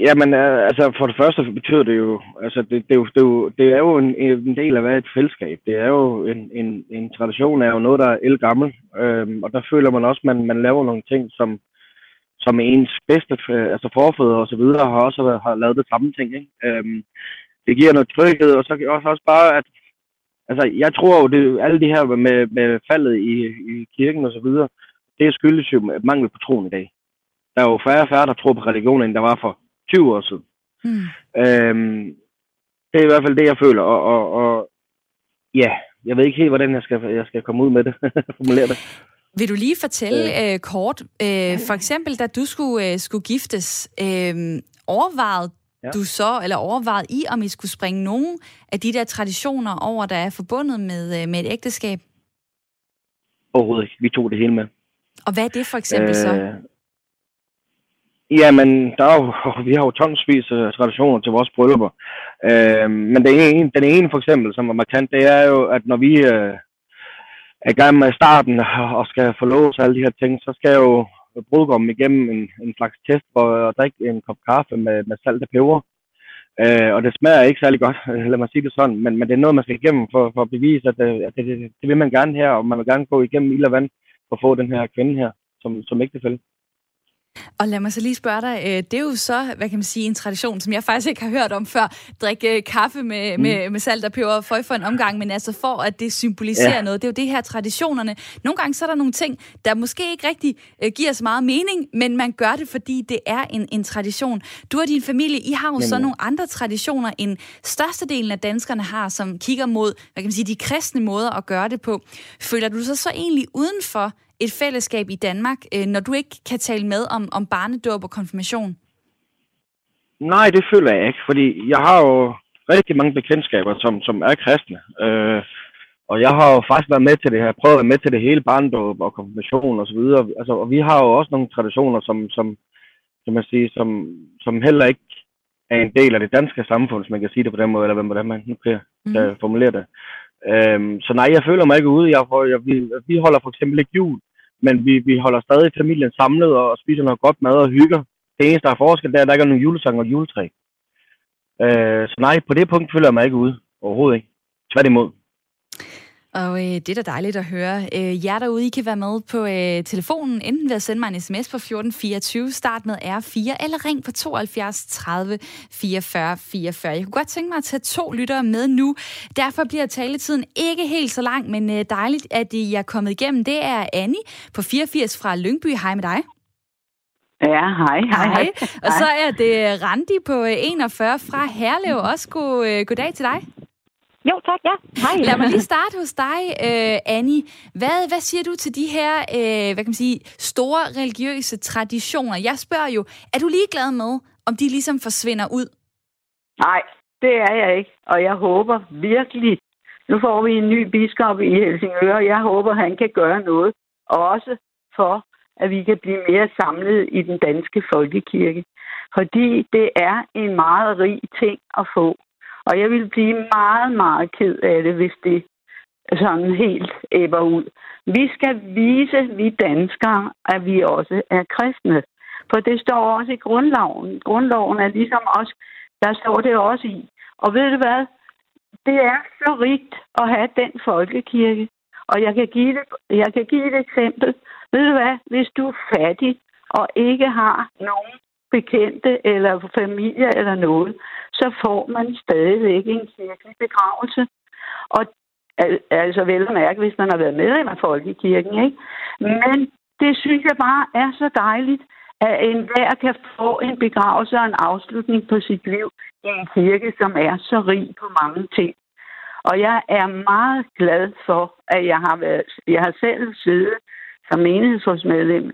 Jamen, øh, altså for det første betyder det jo, altså det, det, er, jo, det, er, jo, det er jo en, en del af hvad et fællesskab. Det er jo en, en, en tradition, er jo noget, der er elgammel. øhm, og der føler man også, at man, man laver nogle ting, som, som ens bedste, øh, altså forfædre og så videre, har også været, har lavet det samme ting. Ikke? Øhm, det giver noget tryghed, og så også, også bare, at altså, jeg tror jo, det, alle de her med, med faldet i, i kirken og så videre, det skyldes jo mangel på troen i dag der er jo færre og færre, der tror på religion, end der var for 20 år siden. Mm. Øhm, det er i hvert fald det, jeg føler. Og, og, og ja, jeg ved ikke helt, hvordan jeg skal, jeg skal komme ud med det. [LAUGHS] formulere det. Vil du lige fortælle øh. Øh, kort, øh, for eksempel da du skulle, øh, skulle giftes, øh, overvejede ja. du så, eller overvejede I, om I skulle springe nogen af de der traditioner over, der er forbundet med, øh, med et ægteskab? Overhovedet ikke. Vi tog det hele med. Og hvad er det for eksempel øh, så? Jamen, der er jo, [LAUGHS] vi har jo tonsvis af traditioner til vores bryllupper. Øh, men den ene, den ene for eksempel, som er markant, det er jo, at når vi øh, er i gang med starten og skal forlåse alle de her ting, så skal jo brudgommen igennem en, en slags test for at drikke en kop kaffe med, med salt og peber. Øh, og det smager ikke særlig godt, [LAUGHS] lad mig sige det sådan, men, men det er noget, man skal igennem for, for at bevise, at, det, at det, det, det vil man gerne her, og man vil gerne gå igennem ild og vand for at få den her kvinde her som, som ægtefælde. Og lad mig så lige spørge dig, øh, det er jo så, hvad kan man sige, en tradition, som jeg faktisk ikke har hørt om før. Drikke øh, kaffe med, mm. med, med salt og peber og for en omgang, men altså for at det symboliserer ja. noget. Det er jo det her traditionerne. Nogle gange så er der nogle ting, der måske ikke rigtig uh, giver så meget mening, men man gør det, fordi det er en, en tradition. Du og din familie, I har jo Jamen. så nogle andre traditioner, end størstedelen af danskerne har, som kigger mod, hvad kan man sige, de kristne måder at gøre det på. Føler du så så egentlig udenfor et fællesskab i Danmark, øh, når du ikke kan tale med om, om barnedåb og konfirmation? Nej, det føler jeg ikke, fordi jeg har jo rigtig mange bekendtskaber, som, som er kristne. Øh, og jeg har jo faktisk været med til det her, prøvet at være med til det hele barndåb og konfirmation og så videre. Altså, og vi har jo også nogle traditioner, som, som, som, man siger, som, som heller ikke er en del af det danske samfund, hvis man kan sige det på den måde, eller hvordan man nu kan mm. formulere det. Øhm, så nej, jeg føler mig ikke ude. Jeg, jeg, vi, vi holder for eksempel ikke jul men vi, vi holder stadig familien samlet og spiser noget godt mad og hygger. Det eneste, der er forskel, det er, at der ikke er nogen julesang og juletræ. Øh, så nej, på det punkt føler jeg mig ikke ude. Overhovedet ikke. Tværtimod. Og øh, det er da dejligt at høre. Øh, jer derude, I kan være med på øh, telefonen, enten ved at sende mig en sms på 1424, start med R4, eller ring på 72 30 44 44. Jeg kunne godt tænke mig at tage to lyttere med nu. Derfor bliver taletiden ikke helt så lang, men øh, dejligt, at I er kommet igennem. Det er Annie på 84 fra Lyngby. Hej med dig. Ja, hej, hej. hej. Og så er det Randi på 41 øh, fra Herlev. Også god, øh, goddag til dig. Jo, tak, ja. Hej. Lad mig lige starte hos dig, uh, Annie. Hvad, hvad siger du til de her uh, hvad kan man sige, store religiøse traditioner? Jeg spørger jo, er du ligeglad med, om de ligesom forsvinder ud? Nej, det er jeg ikke. Og jeg håber virkelig, nu får vi en ny biskop i Helsingør, og jeg håber, han kan gøre noget. Også for, at vi kan blive mere samlet i den danske folkekirke. Fordi det er en meget rig ting at få. Og jeg ville blive meget, meget ked af det, hvis det sådan helt æbber ud. Vi skal vise, vi danskere, at vi også er kristne. For det står også i grundloven. Grundloven er ligesom også, der står det også i. Og ved du hvad? Det er så rigt at have den folkekirke. Og jeg kan give, det, jeg kan give et eksempel. Ved du hvad? Hvis du er fattig og ikke har nogen bekendte eller familie eller noget, så får man stadigvæk en kirkelig begravelse. Og altså vel at mærke, hvis man har været medlem af Folkekirken, ikke? Men det synes jeg bare er så dejligt, at enhver kan få en begravelse og en afslutning på sit liv i en kirke, som er så rig på mange ting. Og jeg er meget glad for, at jeg har, været, jeg har selv siddet som menighedsrådsmedlem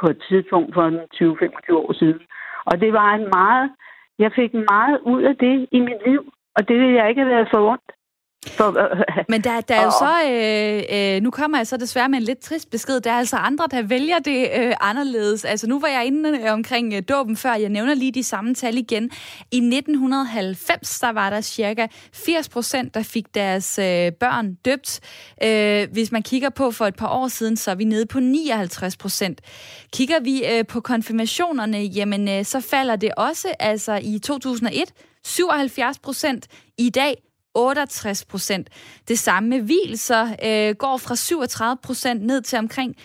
på et tidspunkt for 20-25 år siden. Og det var en meget jeg fik meget ud af det i mit liv, og det ville jeg ikke have været for ondt. Øh, Men der, der er jo så, øh, øh, nu kommer jeg så desværre med en lidt trist besked, der er altså andre, der vælger det øh, anderledes. Altså nu var jeg inde øh, omkring øh, dåben før, jeg nævner lige de samme tal igen. I 1990, der var der cirka 80 procent, der fik deres øh, børn døbt. Øh, hvis man kigger på for et par år siden, så er vi nede på 59 procent. Kigger vi øh, på konfirmationerne, jamen øh, så falder det også, altså i 2001, 77 procent. I dag 68 procent. Det samme med hvilser øh, går fra 37 procent ned til omkring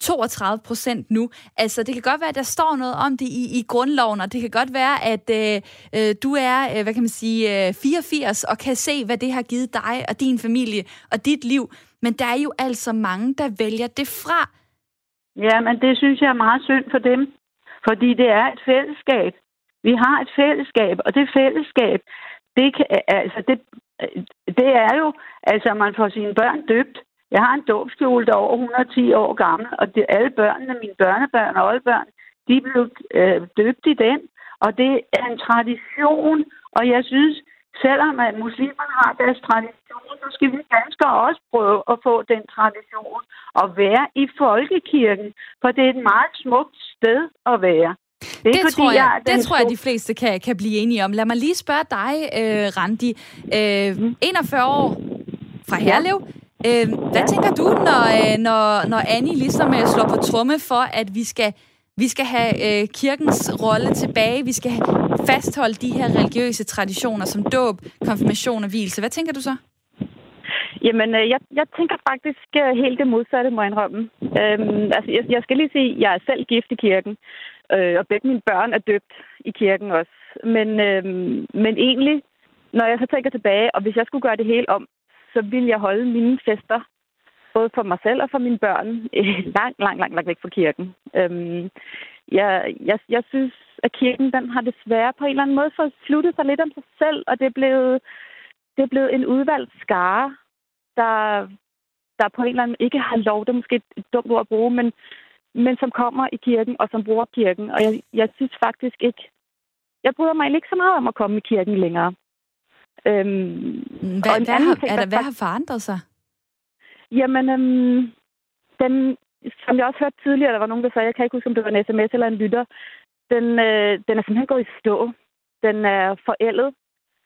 32 procent nu. Altså, det kan godt være, at der står noget om det i, i grundloven, og det kan godt være, at øh, øh du er, øh, hvad kan man sige, øh, 84 og kan se, hvad det har givet dig og din familie og dit liv. Men der er jo altså mange, der vælger det fra. Ja, men det synes jeg er meget synd for dem. Fordi det er et fællesskab. Vi har et fællesskab, og det fællesskab, det, kan, altså, det, øh, det er jo, altså man får sine børn døbt. Jeg har en dåbskjole, der er over 110 år gammel, og det, alle børnene, mine børnebørn og oldbørn, de blev øh, døbt i den, og det er en tradition, og jeg synes, selvom at muslimerne har deres tradition, så skal vi danskere også prøve at få den tradition og være i folkekirken, for det er et meget smukt sted at være. Det, det, tror, jeg, jeg det tror jeg, de fleste kan, kan blive enige om. Lad mig lige spørge dig, øh, Randi. Øh, 41 år fra Herlev. Øh, hvad tænker du, når, øh, når, når Annie ligesom øh, slår på tromme for, at vi skal Vi skal have øh, kirkens rolle tilbage. Vi skal fastholde de her religiøse traditioner som dåb, konfirmation og hvilelse. Hvad tænker du så? Jamen, øh, jeg, jeg tænker faktisk helt det modsatte, må jeg indrømme. Øhm, altså, jeg, jeg skal lige sige, at jeg er selv gift i kirken, øh, og begge mine børn er døbt i kirken også. Men, øh, men egentlig, når jeg så tænker tilbage, og hvis jeg skulle gøre det hele om, så ville jeg holde mine fester, både for mig selv og for mine børn, [LAUGHS] eh, langt, langt, langt, langt væk fra kirken. Øh, jeg, jeg, jeg synes, at kirken den har desværre på en eller anden måde fået sluttet sig lidt om sig selv, og det er blevet, det er blevet en udvalgt skare, der, der på en eller anden ikke har lov, det er måske et dumt ord at bruge, men, men som kommer i kirken og som bruger kirken. Og jeg, jeg synes faktisk ikke, jeg bryder mig ikke så meget om at komme i kirken længere. Øhm, hvad, hvad, har, ting, er der, hvad har forandret sig? Jamen, øhm, den, som jeg også hørte tidligere, der var nogen, der sagde, jeg kan ikke huske, om det var en sms eller en lytter, den, øh, den er simpelthen gået i stå. Den er forældet,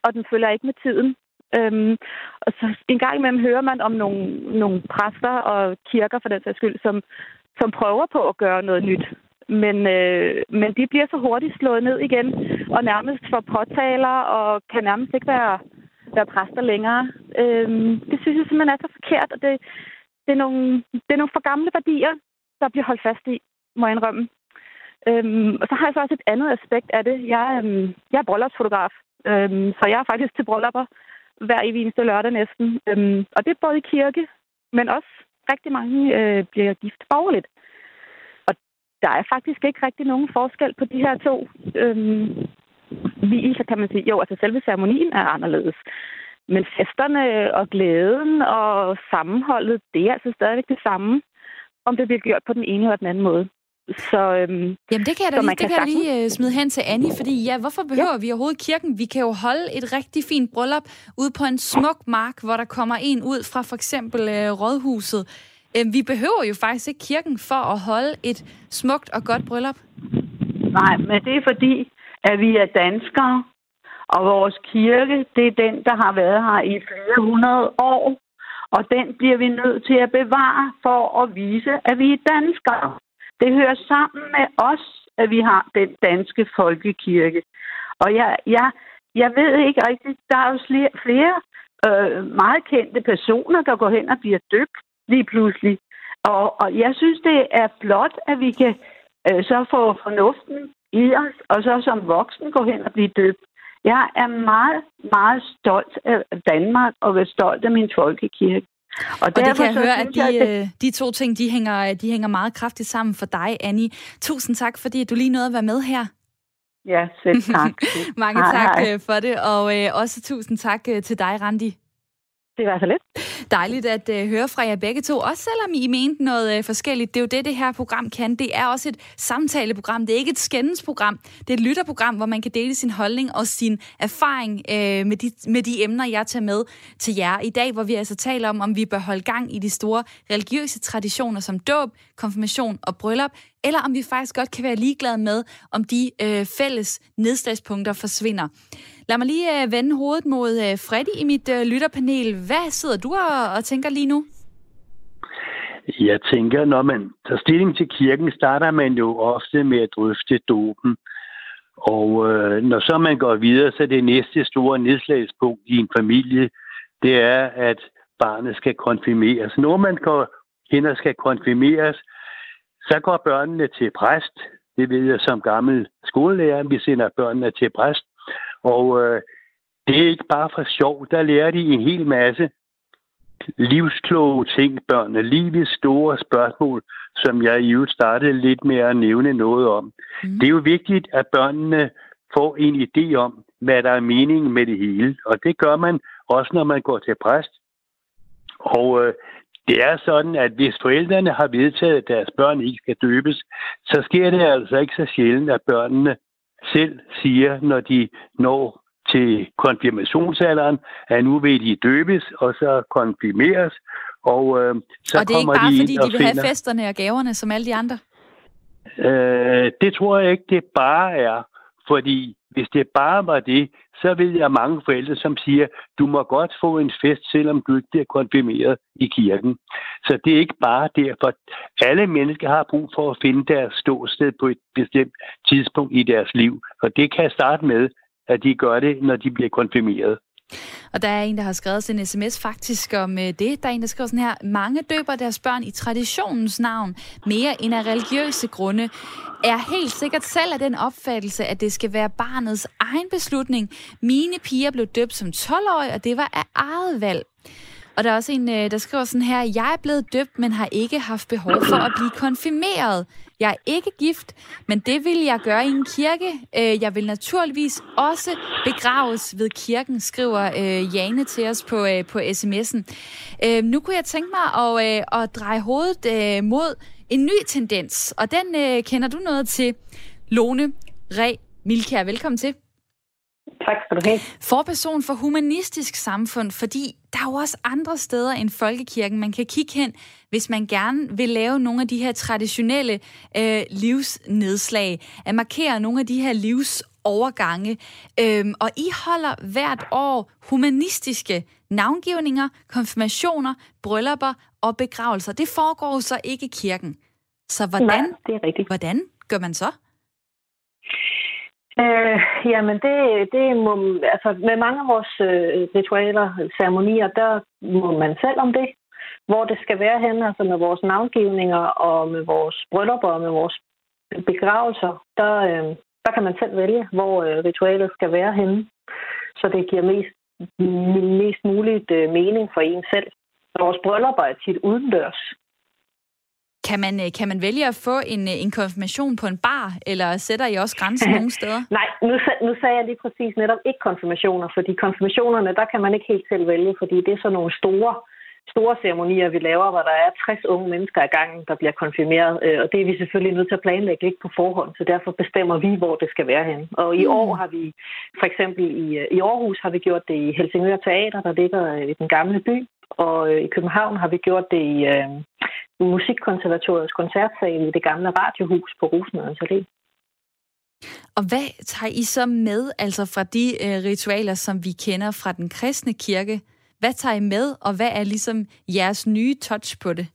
og den følger ikke med tiden. Øhm, og så en gang imellem hører man om nogle, nogle præster og kirker, for den sags skyld, som, som prøver på at gøre noget nyt. Men, øh, men de bliver så hurtigt slået ned igen, og nærmest får påtaler, og kan nærmest ikke være, være præster længere. Øh, det synes jeg simpelthen er så forkert, og det, det, er nogle, det er nogle for gamle værdier, der bliver holdt fast i, må jeg indrømme. Øhm, og så har jeg så også et andet aspekt af det. Jeg, øhm, jeg er bryllupsfotograf, øhm, så jeg er faktisk til bryllupper hver i eneste lørdag næsten. Øhm, og det er både i kirke, men også rigtig mange øh, bliver gift borgerligt. Og der er faktisk ikke rigtig nogen forskel på de her to øhm, vielser, kan man sige. Jo, altså selve ceremonien er anderledes. Men festerne og glæden og sammenholdet, det er altså stadigvæk det samme, om det bliver gjort på den ene eller den anden måde. Så, øhm, Jamen det kan jeg da lige, det kan jeg lige uh, smide hen til Annie, fordi ja, hvorfor behøver ja. vi overhovedet kirken? Vi kan jo holde et rigtig fint bryllup ude på en smuk mark, hvor der kommer en ud fra for eksempel uh, rådhuset. Uh, vi behøver jo faktisk ikke kirken for at holde et smukt og godt bryllup. Nej, men det er fordi, at vi er danskere, og vores kirke, det er den, der har været her i flere hundrede år. Og den bliver vi nødt til at bevare for at vise, at vi er danskere. Det hører sammen med os, at vi har den danske folkekirke. Og jeg, jeg, jeg ved ikke rigtigt, der er jo flere, øh, meget kendte personer, der går hen og bliver døbt lige pludselig. Og, og jeg synes, det er flot, at vi kan øh, så få fornuften i os, og så som voksen gå hen og blive døbt. Jeg er meget, meget stolt af Danmark og er stolt af min folkekirke. Og, og det kan jeg høre, at de, jeg, det... Øh, de to ting, de hænger, de hænger meget kraftigt sammen for dig, Annie. Tusind tak, fordi du lige nåede at være med her. Ja, selv tak. [LAUGHS] Mange hej, tak hej. Øh, for det, og øh, også tusind tak øh, til dig, Randi. Det var så lidt. Dejligt at øh, høre fra jer begge to, også selvom I mente noget øh, forskelligt. Det er jo det, det her program kan. Det er også et samtaleprogram. Det er ikke et skændensprogram. Det er et lytterprogram, hvor man kan dele sin holdning og sin erfaring øh, med, de, med de emner, jeg tager med til jer. I dag, hvor vi altså taler om, om vi bør holde gang i de store religiøse traditioner som dåb, konfirmation og bryllup, eller om vi faktisk godt kan være ligeglade med, om de øh, fælles nedslagspunkter forsvinder. Lad mig lige øh, vende hovedet mod øh, Freddy i mit øh, lytterpanel. Hvad sidder du og, og tænker lige nu? Jeg tænker, når man tager stilling til kirken, starter man jo ofte med at drøfte dopen. Og øh, når så man går videre, så er det næste store nedslagspunkt i en familie, det er, at barnet skal konfirmeres. Når man går hen og skal konfirmeres, så går børnene til præst. Det ved jeg som gammel skolelærer. Vi sender børnene til præst. Og øh, det er ikke bare for sjov. Der lærer de en hel masse livskloge ting, børnene. Livets store spørgsmål, som jeg i øvrigt startede lidt med at nævne noget om. Mm. Det er jo vigtigt, at børnene får en idé om, hvad der er meningen med det hele. Og det gør man også, når man går til præst. Og øh, det er sådan, at hvis forældrene har vedtaget, at deres børn ikke skal døbes, så sker det altså ikke så sjældent, at børnene selv siger, når de når til konfirmationsalderen, at nu vil de døbes, og så konfirmeres, og øh, så Og det er ikke bare, de fordi de vil finder... have festerne og gaverne, som alle de andre? Øh, det tror jeg ikke, det bare er, fordi hvis det bare var det, så vil jeg mange forældre, som siger, du må godt få en fest, selvom du ikke bliver konfirmeret i kirken. Så det er ikke bare derfor. Alle mennesker har brug for at finde deres ståsted på et bestemt tidspunkt i deres liv. Og det kan starte med, at de gør det, når de bliver konfirmeret. Og der er en, der har skrevet en sms faktisk om øh, det. Der er en, der skriver sådan her. Mange døber deres børn i traditionens navn, mere end af religiøse grunde. Er helt sikkert selv af den opfattelse, at det skal være barnets egen beslutning. Mine piger blev døbt som 12-årige, og det var af eget valg. Og der er også en, øh, der skriver sådan her, jeg er blevet døbt, men har ikke haft behov for at blive konfirmeret. Jeg er ikke gift, men det vil jeg gøre i en kirke. Øh, jeg vil naturligvis også begraves ved kirken, skriver øh, Jane til os på, øh, på sms'en. Øh, nu kunne jeg tænke mig at, øh, at dreje hovedet mod en ny tendens, og den kender du noget til. Lone Re Milkær, velkommen til. Tak skal du have. Forperson for Humanistisk Samfund, fordi der er jo også andre steder end folkekirken, man kan kigge hen, hvis man gerne vil lave nogle af de her traditionelle øh, livsnedslag, at markere nogle af de her livsovergange. Øhm, og I holder hvert år humanistiske navngivninger, konfirmationer, bryllupper og begravelser. Det foregår jo så ikke i kirken. Så hvordan, Nej, det er rigtigt. hvordan gør man så? Øh, jamen, det, det må, altså med mange af vores øh, ritualer, ceremonier, der må man selv om det. Hvor det skal være hen, altså med vores navngivninger og med vores bryllupper og med vores begravelser, der, øh, der kan man selv vælge, hvor øh, ritualet skal være henne. Så det giver mest, mest muligt øh, mening for en selv. Vores bryllupper er tit udendørs, kan man, øh, kan man vælge at få en, øh, en konfirmation på en bar, eller sætter I også grænsen nogle steder? [LAUGHS] Nej, nu, nu sagde jeg lige præcis netop ikke konfirmationer, fordi konfirmationerne, der kan man ikke helt selv vælge, fordi det er sådan nogle store, store ceremonier, vi laver, hvor der er 60 unge mennesker i gangen, der bliver konfirmeret, øh, og det er vi selvfølgelig nødt til at planlægge ikke på forhånd, så derfor bestemmer vi, hvor det skal være hen. Og i år har vi, for eksempel i, i Aarhus har vi gjort det i Helsingør Teater, der ligger i den gamle by, og i København har vi gjort det i øh, Musikkonservatoriets koncertsal i det gamle radiohus på Rosenørns Allé. Og hvad tager I så med, altså fra de øh, ritualer, som vi kender fra den kristne kirke? Hvad tager I med, og hvad er ligesom jeres nye touch på det?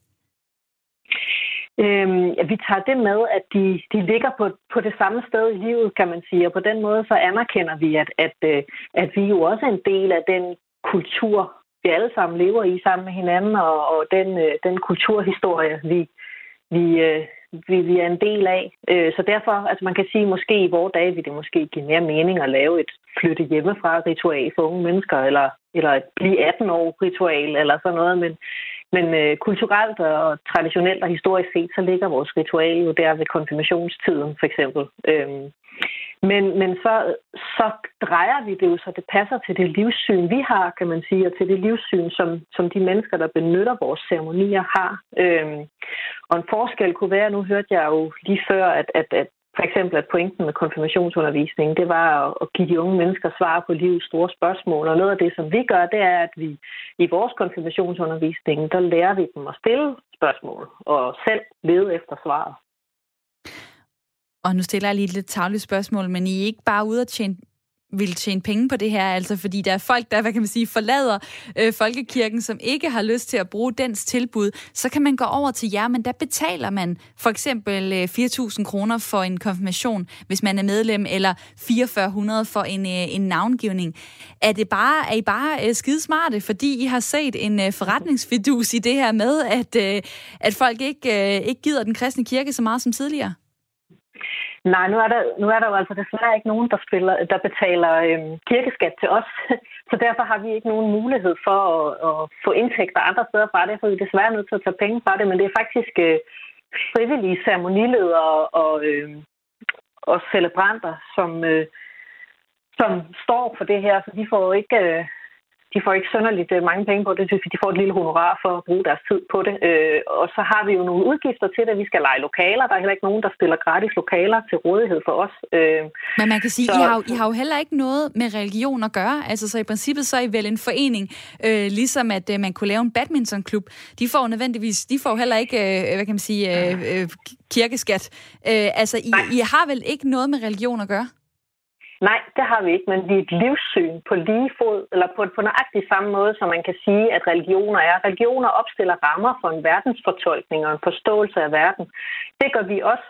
Øhm, ja, vi tager det med, at de, de ligger på, på det samme sted i livet, kan man sige. Og på den måde så anerkender vi, at, at, øh, at vi jo også er en del af den kultur, vi alle sammen lever i sammen med hinanden, og, og den, øh, den kulturhistorie, vi, vi, øh, vi, vi er en del af. Øh, så derfor, altså man kan sige, måske i vores dage vil det måske give mere mening at lave et flytte hjemmefra ritual for unge mennesker, eller, eller et blive 18 år ritual, eller sådan noget, men, men øh, kulturelt og traditionelt og historisk set, så ligger vores ritual jo der ved konfirmationstiden, for eksempel. Øhm, men, men så, så drejer vi det jo, så det passer til det livssyn, vi har, kan man sige, og til det livssyn, som, som de mennesker, der benytter vores ceremonier, har. Øhm, og en forskel kunne være, nu hørte jeg jo lige før, at, at, at for eksempel, at pointen med konfirmationsundervisning, det var at give de unge mennesker svar på livets store spørgsmål. Og noget af det, som vi gør, det er, at vi i vores konfirmationsundervisning, der lærer vi dem at stille spørgsmål og selv lede efter svaret. Og nu stiller jeg lige et lidt tavligt spørgsmål, men I er ikke bare ude at tjene vil tjene penge på det her, altså fordi der er folk, der, hvad kan man sige, forlader øh, folkekirken, som ikke har lyst til at bruge dens tilbud, så kan man gå over til jer, men der betaler man for eksempel øh, 4.000 kroner for en konfirmation, hvis man er medlem, eller 4.400 for en, øh, en navngivning. Er, det bare, er I bare øh, skidesmarte, fordi I har set en øh, forretningsfidus i det her med, at, øh, at folk ikke, øh, ikke gider den kristne kirke så meget som tidligere? Nej, nu er, der, nu er der jo altså desværre ikke nogen, der, spiller, der betaler øhm, kirkeskat til os. [LAUGHS] Så derfor har vi ikke nogen mulighed for at, at få indtægter andre steder fra det, for vi er desværre nødt til at tage penge fra det. Men det er faktisk øh, frivillige ceremoniledere og, øh, og celebranter, som, øh, som står for det her. Så de får ikke... Øh, de får ikke sønderligt øh, mange penge på det, de får et lille honorar for at bruge deres tid på det. Øh, og så har vi jo nogle udgifter til det. Vi skal lege lokaler. Der er heller ikke nogen, der stiller gratis lokaler til rådighed for os. Øh, Men man kan sige, så, I, har, I har jo heller ikke noget med religion at gøre. Altså, så i princippet så er I vel en forening, øh, ligesom at øh, man kunne lave en badmintonklub. De får nødvendigvis, de får heller ikke, øh, hvad kan man sige, øh, øh, kirkeskat. Øh, altså, I, I har vel ikke noget med religion at gøre? Nej, det har vi ikke, men vi er et livssyn på lige fod, eller på, på nøjagtig samme måde, som man kan sige, at religioner er. Religioner opstiller rammer for en verdensfortolkning og en forståelse af verden. Det gør vi også.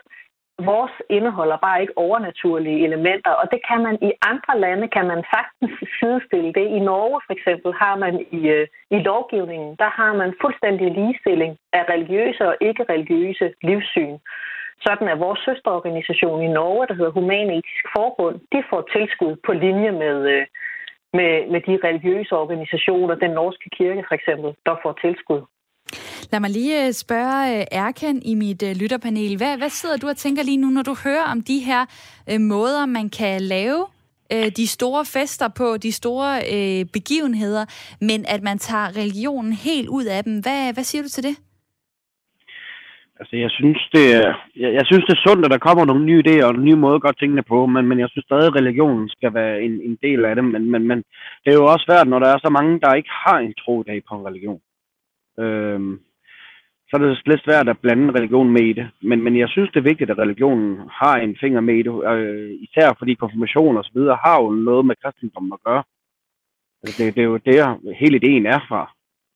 Vores indeholder bare ikke overnaturlige elementer, og det kan man i andre lande, kan man sagtens sidestille det. I Norge for eksempel har man i, øh, i lovgivningen, der har man fuldstændig ligestilling af religiøse og ikke-religiøse livssyn sådan er vores søsterorganisation i Norge, der hedder Human-Etisk Forbund, de får tilskud på linje med, øh, med, med de religiøse organisationer, den norske kirke for eksempel, der får tilskud. Lad mig lige øh, spørge øh, Erkan i mit lytterpanel. Hvad, hvad sidder du og tænker lige nu, når du hører om de her øh, måder, man kan lave øh, de store fester på, de store øh, begivenheder, men at man tager religionen helt ud af dem. Hvad, hvad siger du til det? Altså, jeg synes, det er, jeg, jeg synes, det er sundt, at der kommer nogle nye idéer og nye måder at gøre tingene på, men, men jeg synes stadig, at religionen skal være en, en del af det. Men, men, men det er jo også svært, når der er så mange, der ikke har en tro i dag på en religion. Øhm, så er det lidt svært at blande religion med i det. Men, men jeg synes, det er vigtigt, at religionen har en finger med i det. Øh, især fordi konfirmation og så videre har jo noget med kristendommen at gøre. Altså, det, det er jo der, hele ideen er fra.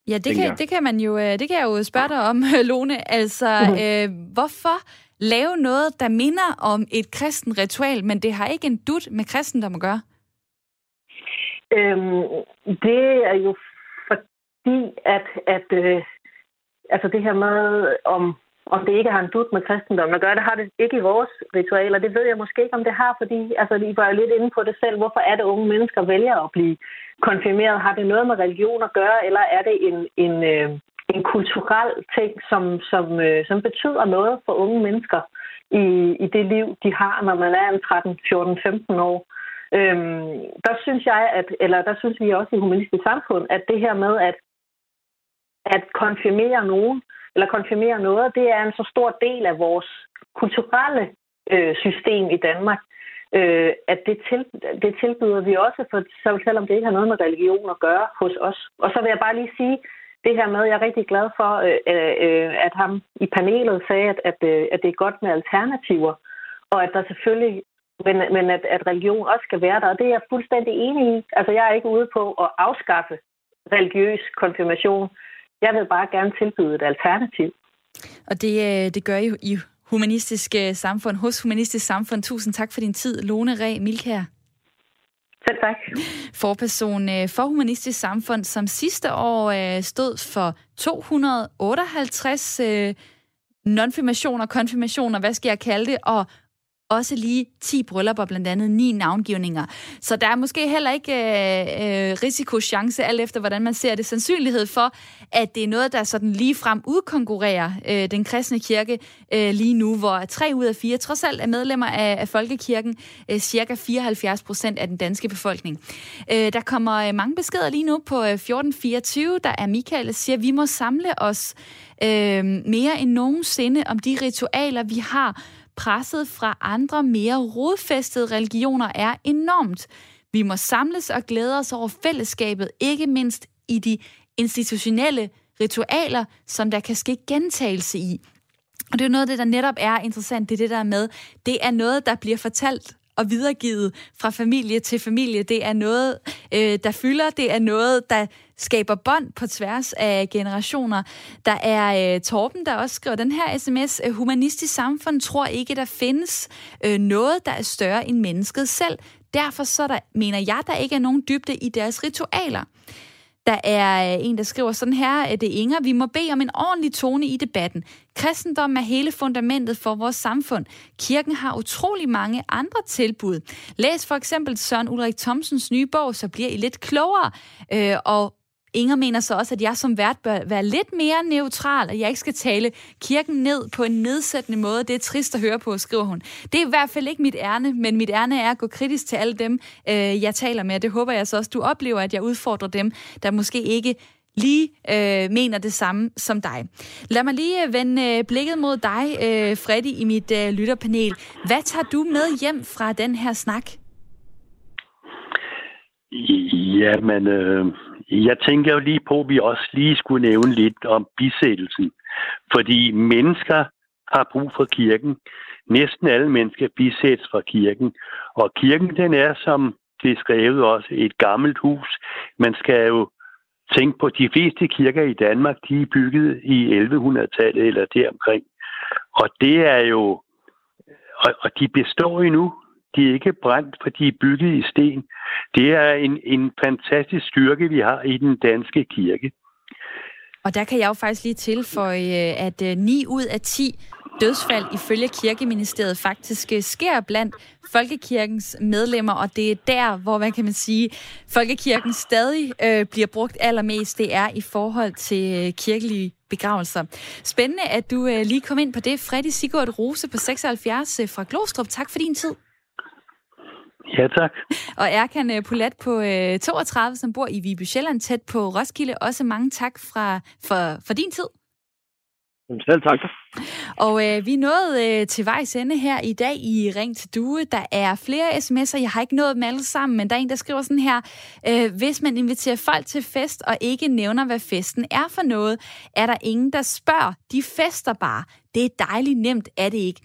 Ja, det kan, det kan man jo, øh, det kan jeg jo spørge dig om, [LAUGHS] Lone. Altså, mm. [LAUGHS] øh, hvorfor lave noget, der minder om et kristen ritual, men det har ikke en dut med kristendom at gøre? Øhm, det er jo fordi, at, at øh, altså det her med, om, om det ikke har en dut med kristendom at gøre, det har det ikke i vores ritualer. Det ved jeg måske ikke, om det har, fordi altså, I var jo lidt inde på det selv. Hvorfor er det, unge mennesker vælger at blive konfirmeret? Har det noget med religion at gøre, eller er det en, en, øh, en kulturel ting, som, som, øh, som betyder noget for unge mennesker i, i det liv, de har, når man er en 13, 14, 15 år? Øhm, der synes jeg, at, eller der synes vi også i humanistisk samfund, at det her med at, at konfirmere nogen, eller konfirmere noget, det er en så stor del af vores kulturelle øh, system i Danmark, øh, at det, til, det tilbyder vi også, for, selvom det ikke har noget med religion at gøre hos os. Og så vil jeg bare lige sige, det her med, jeg er rigtig glad for, øh, øh, at ham i panelet sagde, at, at, øh, at det er godt med alternativer, og at der selvfølgelig, men, men at, at religion også skal være der, og det er jeg fuldstændig enig i. Altså, jeg er ikke ude på at afskaffe religiøs konfirmation. Jeg vil bare gerne tilbyde et alternativ. Og det, øh, det gør I, I Humanistisk Samfund, hos Humanistisk Samfund. Tusind tak for din tid, Lone Ræ Milkær. Selv tak. Forperson øh, for Humanistisk Samfund, som sidste år øh, stod for 258 nonfirmationer, konfirmationer, hvad skal jeg kalde det, og også lige 10 bryllupper, blandt andet 9 navngivninger. Så der er måske heller ikke øh, øh, risikochance, alt efter hvordan man ser det, sandsynlighed for, at det er noget, der sådan lige frem udkonkurrerer øh, den kristne kirke øh, lige nu, hvor 3 ud af 4 trods alt er medlemmer af, af folkekirken, øh, cirka 74 procent af den danske befolkning. Øh, der kommer øh, mange beskeder lige nu på øh, 1424, der er Michael, der siger, at vi må samle os øh, mere end nogensinde om de ritualer, vi har presset fra andre mere rodfæstede religioner er enormt. Vi må samles og glæde os over fællesskabet, ikke mindst i de institutionelle ritualer, som der kan ske gentagelse i. Og det er noget af det, der netop er interessant, det er det der med, det er noget, der bliver fortalt og videregivet fra familie til familie. Det er noget, øh, der fylder. Det er noget, der skaber bånd på tværs af generationer. Der er øh, Torben, der også skriver den her sms. Øh, humanistisk samfund tror ikke, der findes øh, noget, der er større end mennesket selv. Derfor så der, mener jeg, der ikke er nogen dybde i deres ritualer. Der er øh, en, der skriver sådan her, at det er Inger, vi må bede om en ordentlig tone i debatten. Kristendom er hele fundamentet for vores samfund. Kirken har utrolig mange andre tilbud. Læs for eksempel Søren Ulrik Thomsens nye bog, så bliver I lidt klogere. Øh, og Inger mener så også, at jeg som vært bør være lidt mere neutral, og jeg ikke skal tale kirken ned på en nedsættende måde. Det er trist at høre på, skriver hun. Det er i hvert fald ikke mit ærne, men mit ærne er at gå kritisk til alle dem, øh, jeg taler med. Det håber jeg så også, du oplever, at jeg udfordrer dem, der måske ikke lige øh, mener det samme som dig. Lad mig lige øh, vende øh, blikket mod dig, øh, Freddy, i mit øh, lytterpanel. Hvad tager du med hjem fra den her snak? Jamen, øh, jeg tænker jo lige på, at vi også lige skulle nævne lidt om bisættelsen. Fordi mennesker har brug for kirken. næsten alle mennesker bisættes fra kirken. Og kirken, den er, som det er skrevet også, et gammelt hus. Man skal jo tænke på, de fleste kirker i Danmark, de er bygget i 1100-tallet eller deromkring. Og det er jo, og, og de består endnu. De er ikke brændt, for de er bygget i sten. Det er en, en fantastisk styrke, vi har i den danske kirke. Og der kan jeg jo faktisk lige tilføje, øh, at øh, 9 ud af 10 dødsfald ifølge kirkeministeriet faktisk øh, sker blandt folkekirkens medlemmer, og det er der, hvor man kan man sige, folkekirken stadig øh, bliver brugt allermest, det er i forhold til kirkelige begravelser. Spændende, at du øh, lige kom ind på det. Freddy Sigurd Rose på 76 fra Glostrup. Tak for din tid. Ja, tak. Og Erkan øh, Polat på øh, 32, som bor i Viby Sjælland, tæt på Roskilde. Også mange tak fra, for, for din tid. Selv tak. Og øh, vi er nået øh, til vejs ende her i dag i Ring til Due. Der er flere sms'er. Jeg har ikke nået dem alle sammen, men der er en, der skriver sådan her. Øh, hvis man inviterer folk til fest og ikke nævner, hvad festen er for noget, er der ingen, der spørger. De fester bare. Det er dejligt nemt, er det ikke?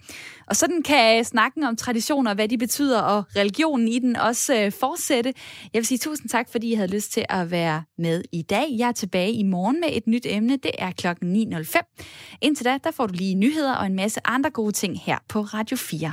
Og sådan kan øh, snakken om traditioner, hvad de betyder, og religionen i den også øh, fortsætte. Jeg vil sige tusind tak, fordi I havde lyst til at være med i dag. Jeg er tilbage i morgen med et nyt emne. Det er klokken 9.05. Indtil da, der får du lige nyheder og en masse andre gode ting her på Radio 4.